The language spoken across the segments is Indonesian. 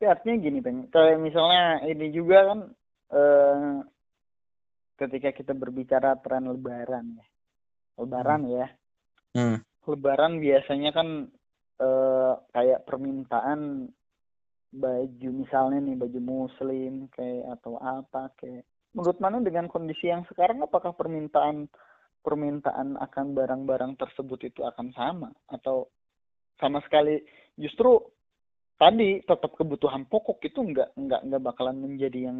Tapi artinya gini, Bang. Kayak misalnya ini juga kan eh, ketika kita berbicara tren lebaran ya. Lebaran ya. Hmm. Lebaran biasanya kan eh, kayak permintaan baju misalnya nih baju muslim kayak atau apa kayak menurut mana dengan kondisi yang sekarang apakah permintaan permintaan akan barang-barang tersebut itu akan sama atau sama sekali justru tadi tetap kebutuhan pokok itu nggak nggak nggak bakalan menjadi yang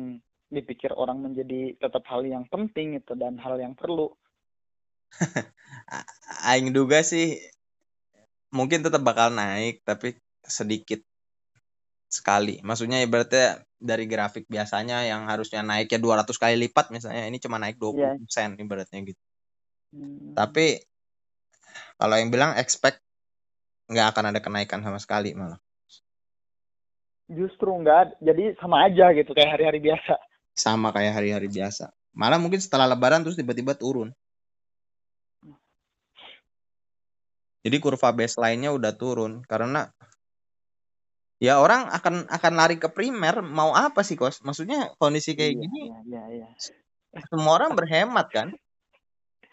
dipikir orang menjadi tetap hal yang penting itu dan hal yang perlu Aing duga sih mungkin tetap bakal naik tapi sedikit sekali. Maksudnya ibaratnya dari grafik biasanya yang harusnya naiknya 200 kali lipat misalnya ini cuma naik 20% Iya. persen ibaratnya gitu. Hmm, Tapi kalau yang bilang expect nggak akan ada kenaikan sama sekali malah. Justru nggak jadi sama aja gitu kayak hari-hari biasa Sama kayak hari-hari biasa. Malah mungkin setelah lebaran terus tiba-tiba turun. Jadi kurva baseline-nya udah turun karena ya orang akan akan lari ke primer mau apa sih kos? Maksudnya kondisi kayak iya, gini iya, iya, iya. semua orang berhemat kan?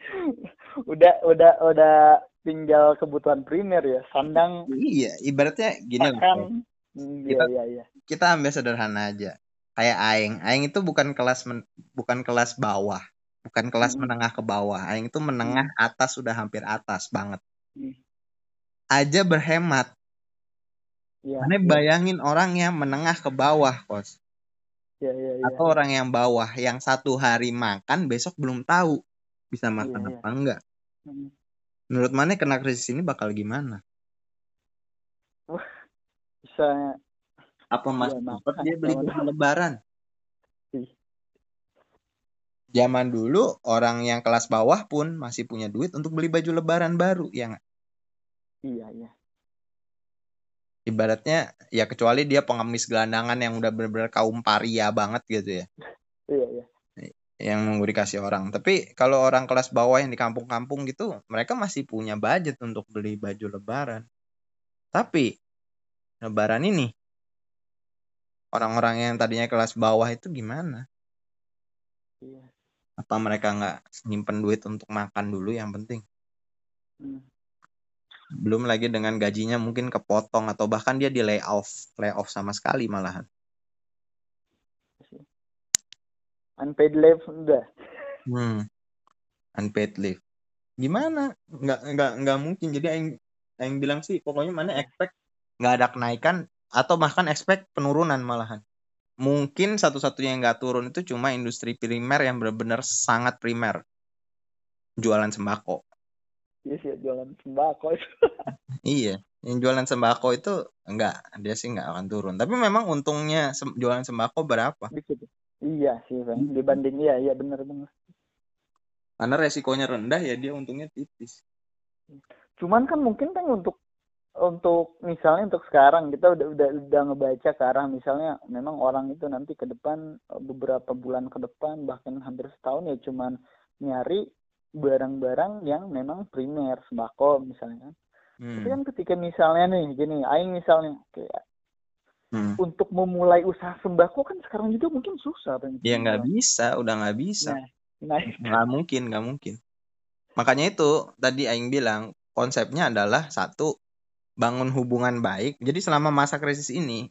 udah udah udah tinggal kebutuhan primer ya sandang Iya, ibaratnya gini loh. Hmm, iya Kita- iya iya Kita ambil sederhana aja. Kayak aing, aing itu bukan kelas men- bukan kelas bawah, bukan kelas Mm. menengah ke bawah. Aing itu menengah atas sudah hampir atas banget. Hmm. Aja berhemat. iya Mana bayangin orang yang menengah ke bawah, kos. iya iya iya Atau orang yang bawah yang satu hari makan besok belum tahu bisa makan Iya, iya. apa enggak. Hmm. Menurut mana kena krisis ini bakal gimana? Bisa Apa mas Iya, cepet makan dia beli baju lebaran? Ih. Zaman dulu orang yang kelas bawah pun masih punya duit untuk beli baju lebaran baru, ya nggak? iya iya Ibaratnya ya kecuali dia pengemis gelandangan yang udah bener-bener kaum paria banget gitu ya, iya iya yang nunggu dikasih orang. Tapi kalau orang kelas bawah yang di kampung-kampung gitu, mereka masih punya budget untuk beli baju lebaran. Tapi lebaran ini orang-orang yang tadinya kelas bawah itu gimana? iya Apa mereka nggak nyimpen duit untuk makan dulu yang penting? Hmm. Belum lagi dengan gajinya mungkin kepotong atau bahkan dia di layoff, layoff sama sekali malahan. unpaid leave udah Hmm. Unpaid leave. Gimana? Nggak nggak nggak mungkin. Jadi yang yang bilang sih pokoknya mana expect nggak ada kenaikan atau bahkan expect penurunan malahan. Mungkin satu-satunya yang nggak turun itu cuma industri primer yang benar-benar sangat primer. Jualan sembako. iya sih jualan sembako itu Iya, yang jualan sembako itu enggak, dia sih nggak akan turun. Tapi memang untungnya sem- jualan sembako berapa? iya sih bang dibanding iya iya bener Karena resikonya rendah ya dia untungnya tipis. cuman kan mungkin kan untuk untuk misalnya untuk sekarang kita udah udah udah ngebaca ke arah misalnya memang orang itu nanti ke depan eh, beberapa bulan ke depan bahkan hampir setahun ya cuman nyari barang-barang yang memang primer sembako misalnya kan. Hmm. Tapi kan ketika misalnya nih gini, aing misalnya kayak Hmm. untuk memulai usaha sembako kan sekarang juga mungkin susah Bang. Ya nggak bisa, udah nggak bisa. Nah, nah nggak mungkin nggak mungkin makanya itu tadi Aing bilang konsepnya adalah satu bangun hubungan baik jadi selama masa krisis ini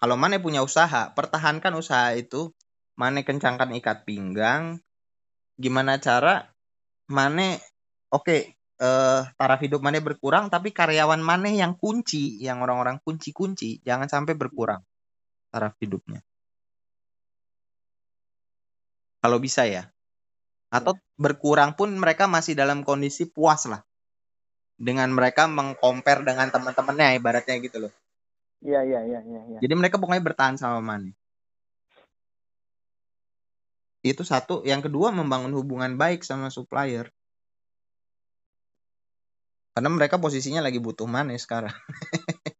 kalau mana punya usaha pertahankan usaha itu. Mana kencangkan ikat pinggang. Gimana cara? Mana oke eh taraf hidup mana berkurang tapi karyawan mana yang kunci yang orang-orang kunci-kunci jangan sampai berkurang taraf hidupnya. Kalau bisa ya. Atau berkurang pun mereka masih dalam kondisi puas lah dengan mereka mengcompare dengan teman-temannya ibaratnya gitu loh. Iya iya iya iya iya. jadi mereka pokoknya bertahan sama Mane. Itu satu. Yang kedua membangun hubungan baik sama supplier. Karena mereka posisinya lagi butuh Mane sekarang.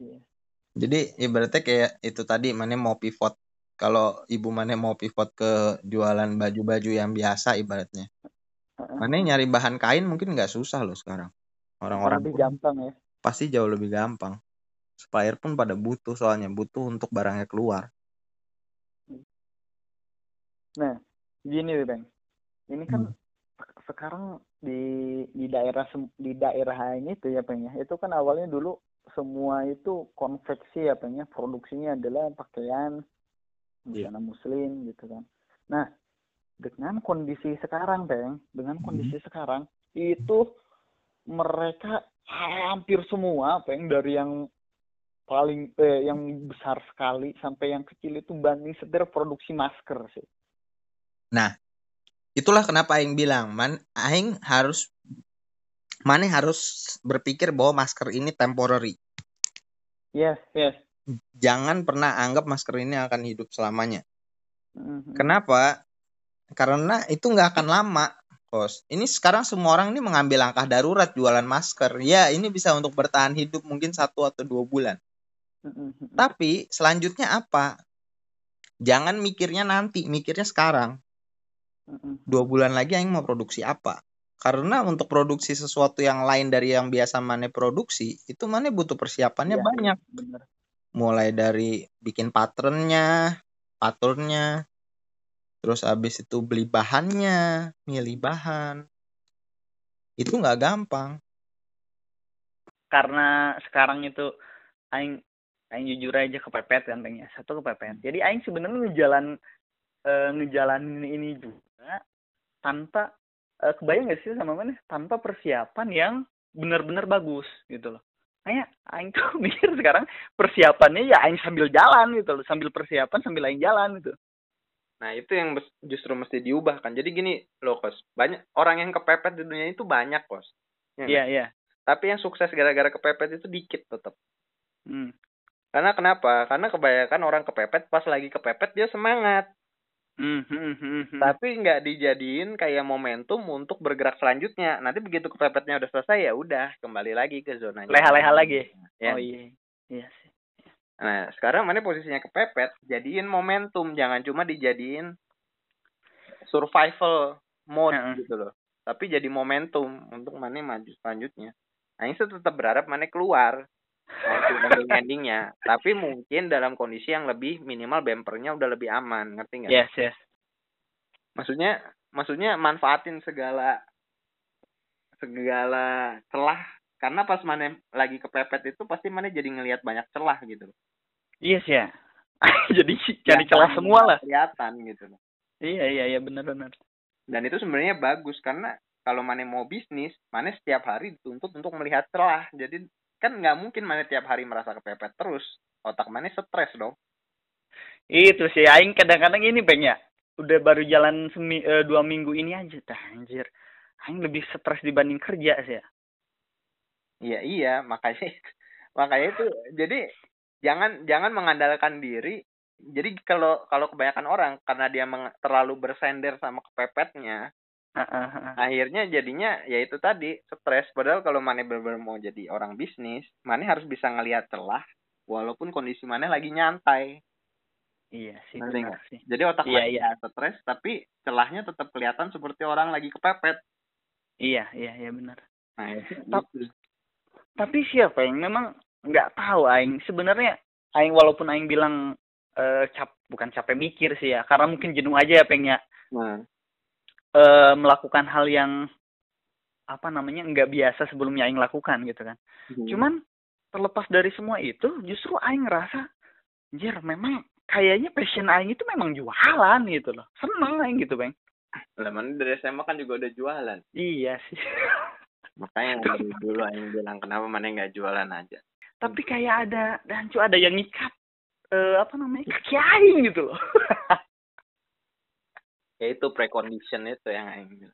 Iya. jadi ibaratnya kayak itu tadi Mane mau pivot. Kalau ibu Mane mau pivot ke jualan baju-baju yang biasa ibaratnya Mane nyari bahan kain mungkin nggak susah loh sekarang. Orang-orang lebih gampang ya. pasti jauh lebih gampang. Supplier pun pada butuh soalnya butuh untuk barangnya keluar. Nah gini bang. Ini kan hmm. sekarang di di daerah di daerah ini tuh ya bang ya. Itu kan awalnya dulu semua itu konveksi ya bang ya. Produksinya adalah pakaian busana yeah. muslim gitu kan. Nah dengan kondisi sekarang bang dengan hmm. kondisi hmm. sekarang itu mereka hampir semua bang dari yang paling eh, yang besar sekali sampai yang kecil itu banding setir produksi masker sih nah itulah kenapa Aing bilang man Aing harus mana harus berpikir bahwa masker ini temporary yes yes jangan pernah anggap masker ini akan hidup selamanya mm-hmm. kenapa karena itu nggak akan lama kos ini sekarang semua orang ini mengambil langkah darurat jualan masker. Ya ini bisa untuk bertahan hidup mungkin satu atau dua bulan. Mm-hmm. tapi selanjutnya apa? Jangan mikirnya nanti mikirnya sekarang. Mm-hmm. dua bulan lagi yang mau produksi apa? Karena untuk produksi sesuatu yang lain dari yang biasa Mane produksi itu Mane butuh persiapannya ya, banyak. bener. mulai dari bikin patternnya patternnya terus abis itu beli bahannya milih bahan. Itu nggak gampang. Karena sekarang itu aing aing jujur aja kepepet kan ya satu kepepet. Jadi aing sebenarnya ngejalan e, ngejalanin ini juga tanpa e, kebayang gak sih sama mana? Tanpa persiapan yang benar-benar bagus gitu loh. Kayak aing tuh mikir sekarang persiapannya ya aing sambil jalan gitu loh. Sambil persiapan sambil aing jalan gitu Nah, itu yang justru mesti diubah kan. Jadi gini loh, Kos. Banyak orang yang kepepet di dunia itu banyak, Kos. Ya iya, yeah, iya. Yeah. Tapi yang sukses gara-gara kepepet itu dikit tetap. Hmm. Karena kenapa? Karena kebanyakan orang kepepet pas lagi kepepet dia semangat. Hmm, hmm, hmm, hmm. Tapi nggak dijadiin kayak momentum untuk bergerak selanjutnya. Nanti begitu kepepetnya udah selesai ya udah kembali lagi ke zona. Leha-leha lagi. Ya. Oh iya. Iya sih. Nah, sekarang mana posisinya kepepet, jadiin momentum, jangan cuma dijadiin survival mode uh gitu loh. Tapi jadi momentum untuk mana maju selanjutnya. Nah, ini tetap berharap mana keluar ending endingnya. Tapi mungkin dalam kondisi yang lebih minimal bempernya udah lebih aman, ngerti nggak? Yes, yes. Maksudnya, maksudnya manfaatin segala segala celah karena pas mana lagi kepepet itu pasti mana jadi ngelihat banyak celah gitu iya sih ya. Jadi cari celah semua lah. kelihatan gitu iya iya iya benar benar. Dan itu sebenarnya bagus karena kalau mana mau bisnis mana setiap hari dituntut untuk melihat celah. Jadi kan nggak mungkin mana tiap hari merasa kepepet terus. Otak mana stres dong. Itu sih aing kadang-kadang ini bang ya. Udah baru jalan semi, uh, dua minggu ini aja dah anjir. Aing lebih stres dibanding kerja sih ya. Iya iya makanya makanya itu jadi jangan jangan mengandalkan diri. Jadi kalau kalau kebanyakan orang karena dia meng, terlalu bersender sama kepepetnya, uh, uh, uh. akhirnya jadinya ya itu tadi stres. Padahal kalau mana benar mau jadi orang bisnis, mana harus bisa ngelihat celah walaupun kondisi mana lagi nyantai. Iya sih. benar sih. Jadi otak iya, iya. stres tapi celahnya tetap kelihatan seperti orang lagi kepepet. Iya, iya, iya benar. Nah, ya, gitu tapi siapa yang memang nggak tahu aing. Sebenarnya aing walaupun aing bilang uh, cap bukan capek mikir sih ya karena mungkin jenuh aja ya pengnya nah. uh, melakukan hal yang apa namanya nggak biasa sebelumnya aing lakukan gitu kan. Hmm. cuman terlepas dari semua itu justru aing ngerasa anjir memang kayaknya passion aing itu memang jualan gitu loh. Seneng aing gitu bang lah dari SMA kan juga udah jualan. Iya sih. Makanya dulu yang bilang kenapa mana nggak jualan aja tapi kayak ada dan ada yang ngikat uh, apa namanya kaki aing gitu loh ya itu precondition itu yang aing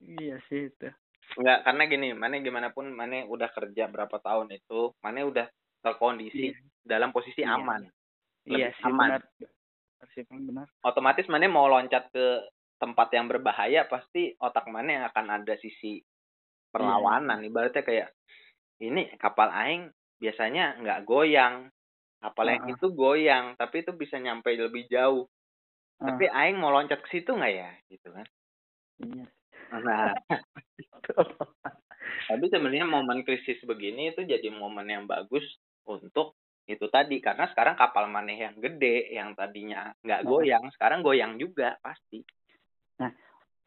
iya sih itu Enggak, karena gini, mana gimana pun mana udah kerja berapa tahun itu, mana udah terkondisi iya. dalam posisi iya. aman. Iya sih aman. benar. Sih benar. Otomatis mana mau loncat ke tempat yang berbahaya pasti otak mana akan ada sisi perlawanan. Yeah. Ibaratnya kayak ini kapal aing biasanya nggak goyang. Kapal uh -uh. yang itu goyang, tapi itu bisa nyampe lebih jauh. Uh. Tapi aing mau loncat ke situ nggak ya, gitu kan? Iya. Nah, tapi sebenarnya momen krisis begini itu jadi momen yang bagus untuk itu tadi karena sekarang kapal maneh yang gede yang tadinya nggak Nah. goyang sekarang goyang juga pasti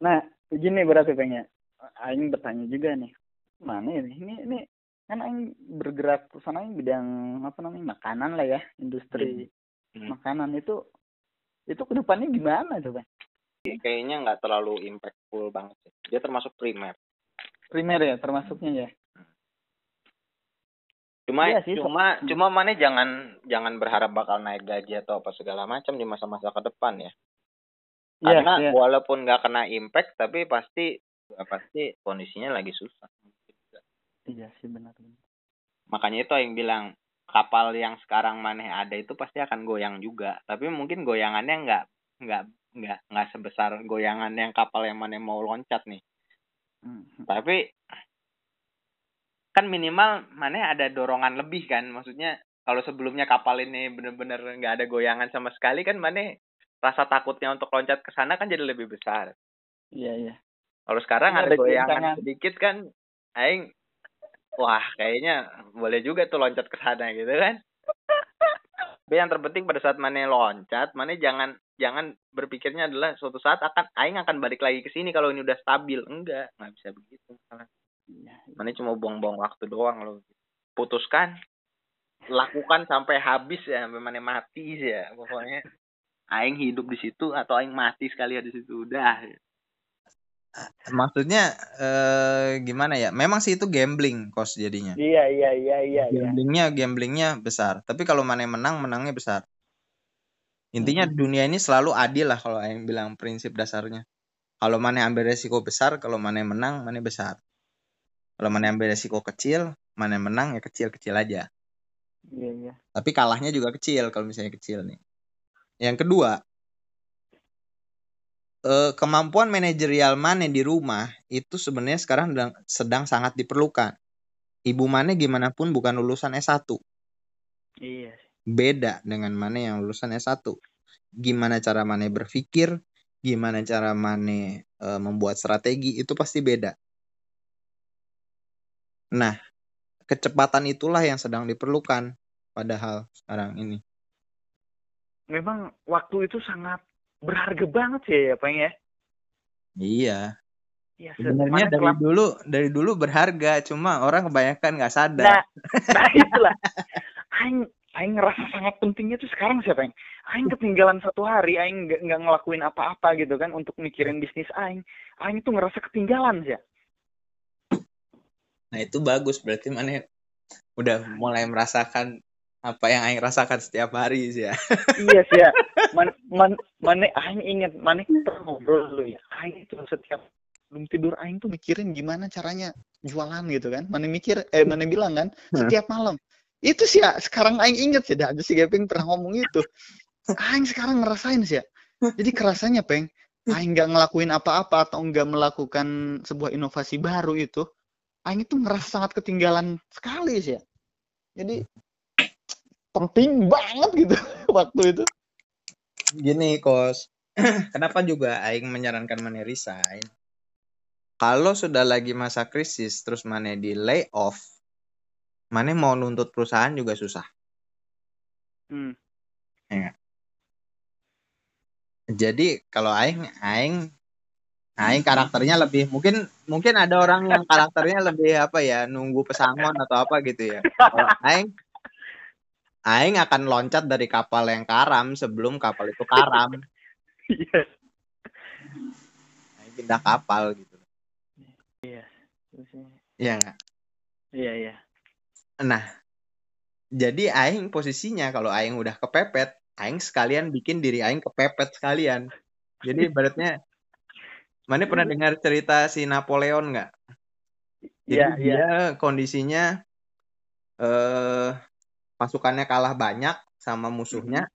Nah, gini berarti pengen Aing bertanya juga nih. Mana ini? Ini ini kan Aing bergerak ke sana Aing bidang apa namanya? makanan lah ya, industri Hmm. makanan itu itu ke depannya gimana coba? kayaknya nggak terlalu impactful banget sih. dia termasuk primer Primer ya termasuknya ya. cuma Iya sih, so- cuma hmm. cuma maneh jangan jangan berharap bakal naik gaji atau apa segala macam di masa-masa ke depan ya Iya, karena iya. walaupun nggak kena impact tapi pasti pasti kondisinya lagi susah Iya sih benar. makanya itu yang bilang kapal yang sekarang maneh ada itu pasti akan goyang juga tapi mungkin goyangannya nggak nggak nggak nggak sebesar goyangan yang kapal yang maneh mau loncat nih Hmm. tapi kan minimal maneh ada dorongan lebih kan maksudnya kalau sebelumnya kapal ini bener-bener nggak ada goyangan sama sekali kan maneh rasa takutnya untuk loncat ke sana kan jadi lebih besar Iya, iya. kalau sekarang ada, ada goyangan sedikit kan aing wah kayaknya boleh juga tuh loncat ke sana gitu kan. Tapi yang terpenting pada saat mana loncat mana jangan jangan berpikirnya adalah suatu saat akan aing akan balik lagi ke sini kalau ini udah stabil. Enggak nggak bisa begitu. Malah Iya. mana cuma buang-buang waktu doang loh. Putuskan lakukan sampai habis ya sampai mana mati sih ya pokoknya. Aing hidup di situ atau aing mati sekali di situ udah maksudnya eh gimana ya? Memang sih itu gambling kos jadinya. Iya, iya, iya, iya, iya. gamblingnya gamblingnya besar. Tapi kalau mana menang menangnya besar. Intinya Mhm. dunia ini selalu adil lah kalau yang bilang prinsip dasarnya. Kalau mana ambil resiko besar kalau mana menang mana besar. Kalau mana ambil resiko kecil mana menang ya kecil kecil aja. Iya, iya. tapi kalahnya juga kecil kalau misalnya kecil nih. Yang kedua eh, kemampuan manajerial Mane di rumah itu sebenarnya sekarang sedang, sedang sangat diperlukan. Ibu Mane gimana pun bukan lulusan S1 Iya. beda dengan Mane yang lulusan S1 gimana cara Mane berpikir gimana cara Mane eh, membuat strategi itu pasti beda. Nah kecepatan itulah yang sedang diperlukan padahal sekarang ini. Memang waktu itu sangat berharga banget sih ya, Peng ya. iya. Iya, sebenarnya dari kelam- dulu dari dulu berharga cuma orang kebanyakan nggak sadar. Nah, nah itulah. Aing Aing ngerasa sangat pentingnya tuh sekarang siapa yang Aing ketinggalan satu hari Aing nggak ngelakuin apa-apa gitu kan untuk mikirin bisnis Aing. Aing tuh ngerasa ketinggalan sih. Nah itu bagus. Berarti mana udah mulai merasakan apa yang Aing rasakan setiap hari sih ya. Iya sih ya. Man, man, mana Aing inget mana kita ngobrol dulu ya. Aing itu setiap belum tidur Aing tuh mikirin gimana caranya jualan gitu kan. Mana mikir eh mana bilang kan setiap malam. Itu sih ya sekarang Aing inget sih dah si Gepeng pernah ngomong itu. Aing sekarang ngerasain sih ya. Jadi kerasanya peng Aing nggak ngelakuin apa-apa atau nggak melakukan sebuah inovasi baru itu Aing itu ngerasa sangat ketinggalan sekali sih ya. Jadi penting banget gitu waktu itu. Gini kos. Kenapa juga Aing menyarankan Mane resign? Kalau sudah lagi masa krisis terus Mane di layoff Mane mau nuntut perusahaan juga susah. Hmm. jadi kalau Aing Aing Aing karakternya lebih mungkin mungkin ada orang yang karakternya lebih apa ya nunggu pesangon atau apa gitu ya. Kalau Aing Aing akan loncat dari kapal yang karam sebelum kapal itu karam iya Aing pindah kapal gitu iya. Iya nggak iya iya Nah, jadi aing posisinya kalau aing udah kepepet, aing sekalian bikin diri aing kepepet sekalian. Jadi ibaratnya mana pernah dengar cerita si Napoleon nggak? Iya iya kondisinya eh pasukannya kalah banyak sama musuhnya.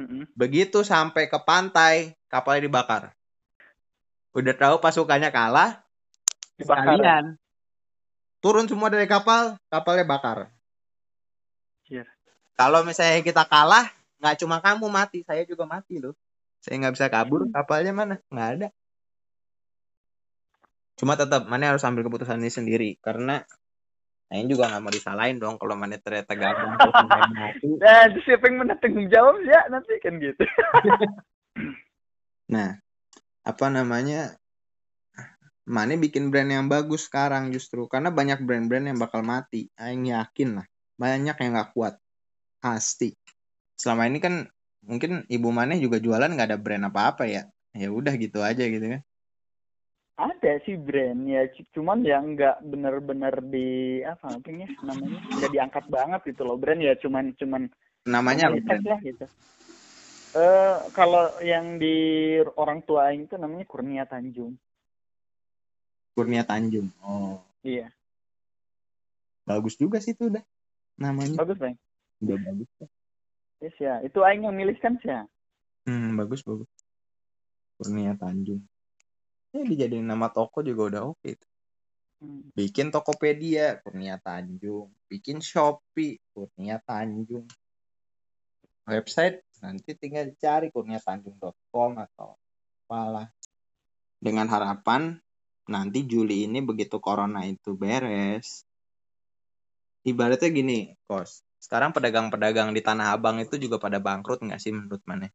Mm-mm. Begitu sampai ke pantai, kapalnya dibakar. Udah tahu pasukannya kalah, dibakar sekalian turun semua dari kapal, kapalnya bakar. Iya. Kalau misalnya kita kalah, nggak cuma kamu mati, saya juga mati loh. Saya nggak bisa kabur, kapalnya mana? Nggak ada. Cuma tetap, mana harus ambil keputusan ini sendiri, karena Aing juga nggak mau disalahin dong kalau mana ternyata gabung. Nah, siapa yang mana tanggung jawab ya nanti kan gitu. Nah, apa namanya? Mane bikin brand yang bagus sekarang justru karena banyak brand-brand yang bakal mati. Aing yakin lah, banyak yang nggak kuat. Pasti. Selama ini kan mungkin ibu Mane juga jualan nggak ada brand apa-apa ya. Ya udah gitu aja gitu kan. Ada sih brand ya, cuman yang nggak bener-bener di apa namanya namanya nggak diangkat banget gitu loh brand ya, cuman cuman Namanya brand? lah gitu. Eh kalau yang di orang tua Aing itu namanya Kurnia Tanjung. Kurnia Tanjung. Oh, Iya, bagus juga sih itu udah namanya. bagus bang. Udah bagus. Yes ya, itu Aing yang milih kan sih ya. Hmm, bagus bagus. Kurnia Tanjung. Ya dijadiin nama toko juga udah oke. itu. Hmm. Bikin Tokopedia Kurnia Tanjung, bikin Shopee Kurnia Tanjung. Website nanti tinggal cari kurniatanjung.com atau apalah. Dengan harapan nanti Juli ini begitu corona itu beres. Ibaratnya gini, Kos. Sekarang pedagang-pedagang di Tanah Abang itu juga pada bangkrut nggak sih menurut mana?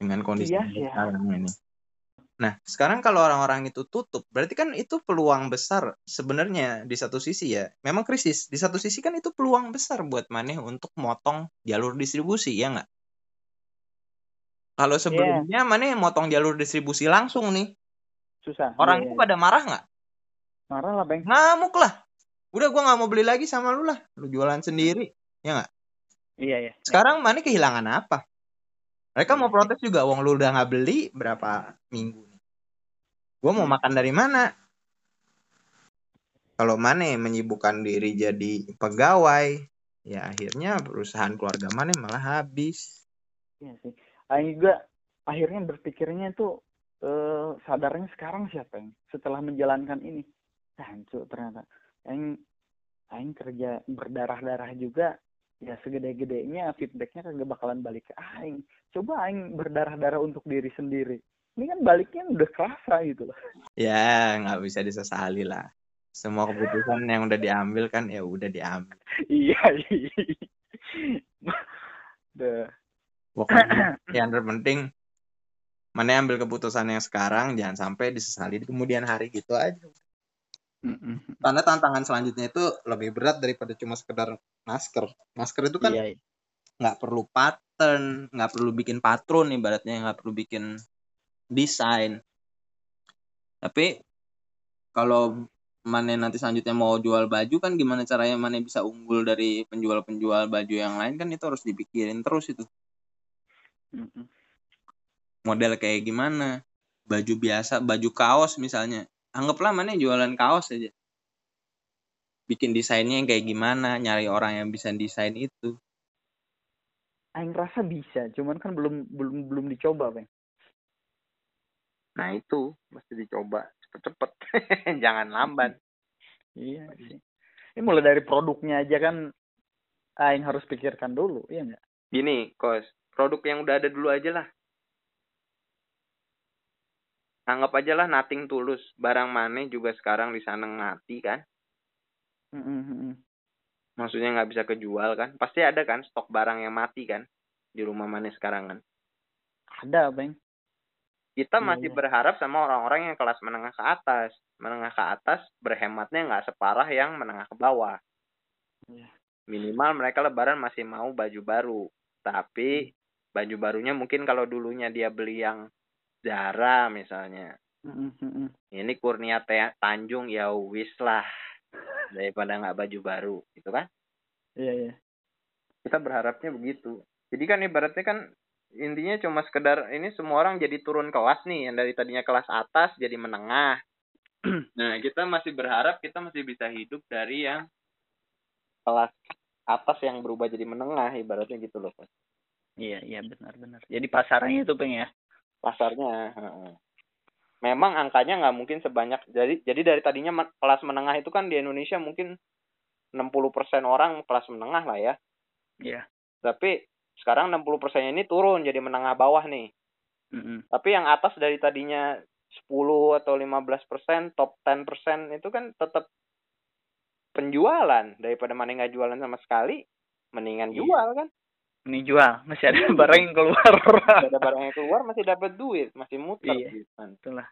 Dengan kondisi Iya, yang iya. sekarang ini. Nah, sekarang kalau orang-orang itu tutup, berarti kan itu peluang besar sebenarnya di satu sisi ya. Memang krisis. Di satu sisi kan itu peluang besar buat Maneh untuk motong jalur distribusi, ya nggak? Kalau sebelumnya Maneh motong jalur distribusi langsung nih, Susah. orang Iya, itu iya. pada marah nggak? marah lah bang. Ngamuk lah. Udah gua nggak mau beli lagi sama lu lah. Lu jualan sendiri. Iya ya. Sekarang Maneh kehilangan apa? Mereka mau protes juga, wong lu udah nggak beli berapa minggu Gua mau Hmm. makan dari mana? Kalau Mane menyibukkan diri jadi pegawai, ya akhirnya perusahaan keluarga Mane malah habis. Iya sih. Aing juga akhirnya berpikirnya itu eh, sadarnya sekarang siapa yang setelah menjalankan ini. Hancur ternyata. Aing Aing kerja berdarah-darah juga ya segede-gedenya feedbacknya kagak bakalan balik ke Aing. Coba Aing berdarah-darah untuk diri sendiri. Ini kan baliknya udah kerasa gitu loh. Ya nggak bisa disesali lah. Semua keputusan yang udah diambil kan ya udah diambil. iya. iya. Duh. Pokoknya yang terpenting mana ambil keputusan yang sekarang jangan sampai disesali di kemudian hari gitu aja. Mm-mm. Karena tantangan selanjutnya itu lebih berat daripada cuma sekedar masker. Masker itu kan Iya, iya. nggak perlu pattern, nggak perlu bikin patron ibaratnya nggak perlu bikin desain. Tapi kalau Mane nanti selanjutnya mau jual baju kan gimana caranya Mane bisa unggul dari penjual-penjual baju yang lain kan itu harus dipikirin terus itu. Model kayak gimana? Baju biasa, baju kaos misalnya. Anggaplah Mane jualan kaos aja. Bikin desainnya yang kayak gimana, nyari orang yang bisa desain itu. Aing rasa bisa, cuman kan belum belum belum dicoba, Bang. Nah itu mesti dicoba cepet-cepet, jangan lambat. Iya sih. Ini mulai dari produknya aja kan Aing harus pikirkan dulu, iya nggak? Gini, kos, produk yang udah ada dulu aja lah. Anggap aja lah nothing tulus. Barang mana juga sekarang di sana ngati kan. Mm-mm. Maksudnya nggak bisa kejual kan. Pasti ada kan stok barang yang mati kan. Di rumah mana sekarang kan. Ada, Bang. Kita Iya, masih iya. berharap sama orang-orang yang kelas menengah ke atas. Menengah ke atas berhematnya nggak separah yang menengah ke bawah. Iya. Minimal mereka lebaran masih mau baju baru. Tapi baju barunya mungkin kalau dulunya dia beli yang Zara misalnya. Mm-mm, mm-mm. Ini Kurnia Tanjung ya wis lah. Daripada nggak baju baru gitu kan. Iya, iya. Kita berharapnya begitu. Jadi kan ibaratnya kan intinya cuma sekedar ini semua orang jadi turun kelas nih yang dari tadinya kelas atas jadi menengah. Nah, kita masih berharap kita masih bisa hidup dari yang kelas atas yang berubah jadi menengah ibaratnya gitu loh. Mas. Iya, iya benar-benar. Jadi pasarnya itu, Bang ya. Pasarnya. heeh. Memang angkanya nggak mungkin sebanyak jadi jadi dari tadinya men- kelas menengah itu kan di Indonesia mungkin 60% orang kelas menengah lah ya. Iya. Tapi sekarang 60% ini turun jadi menengah bawah nih. Mm-mm. Tapi yang atas dari tadinya 10 atau 15%, top 10% itu kan tetap penjualan daripada mana nggak jualan sama sekali mendingan Iya. jual kan Ini jual, masih ada Iya. barang yang keluar. ada barang yang keluar masih dapat duit masih muter Iya. gitu kan Itulah.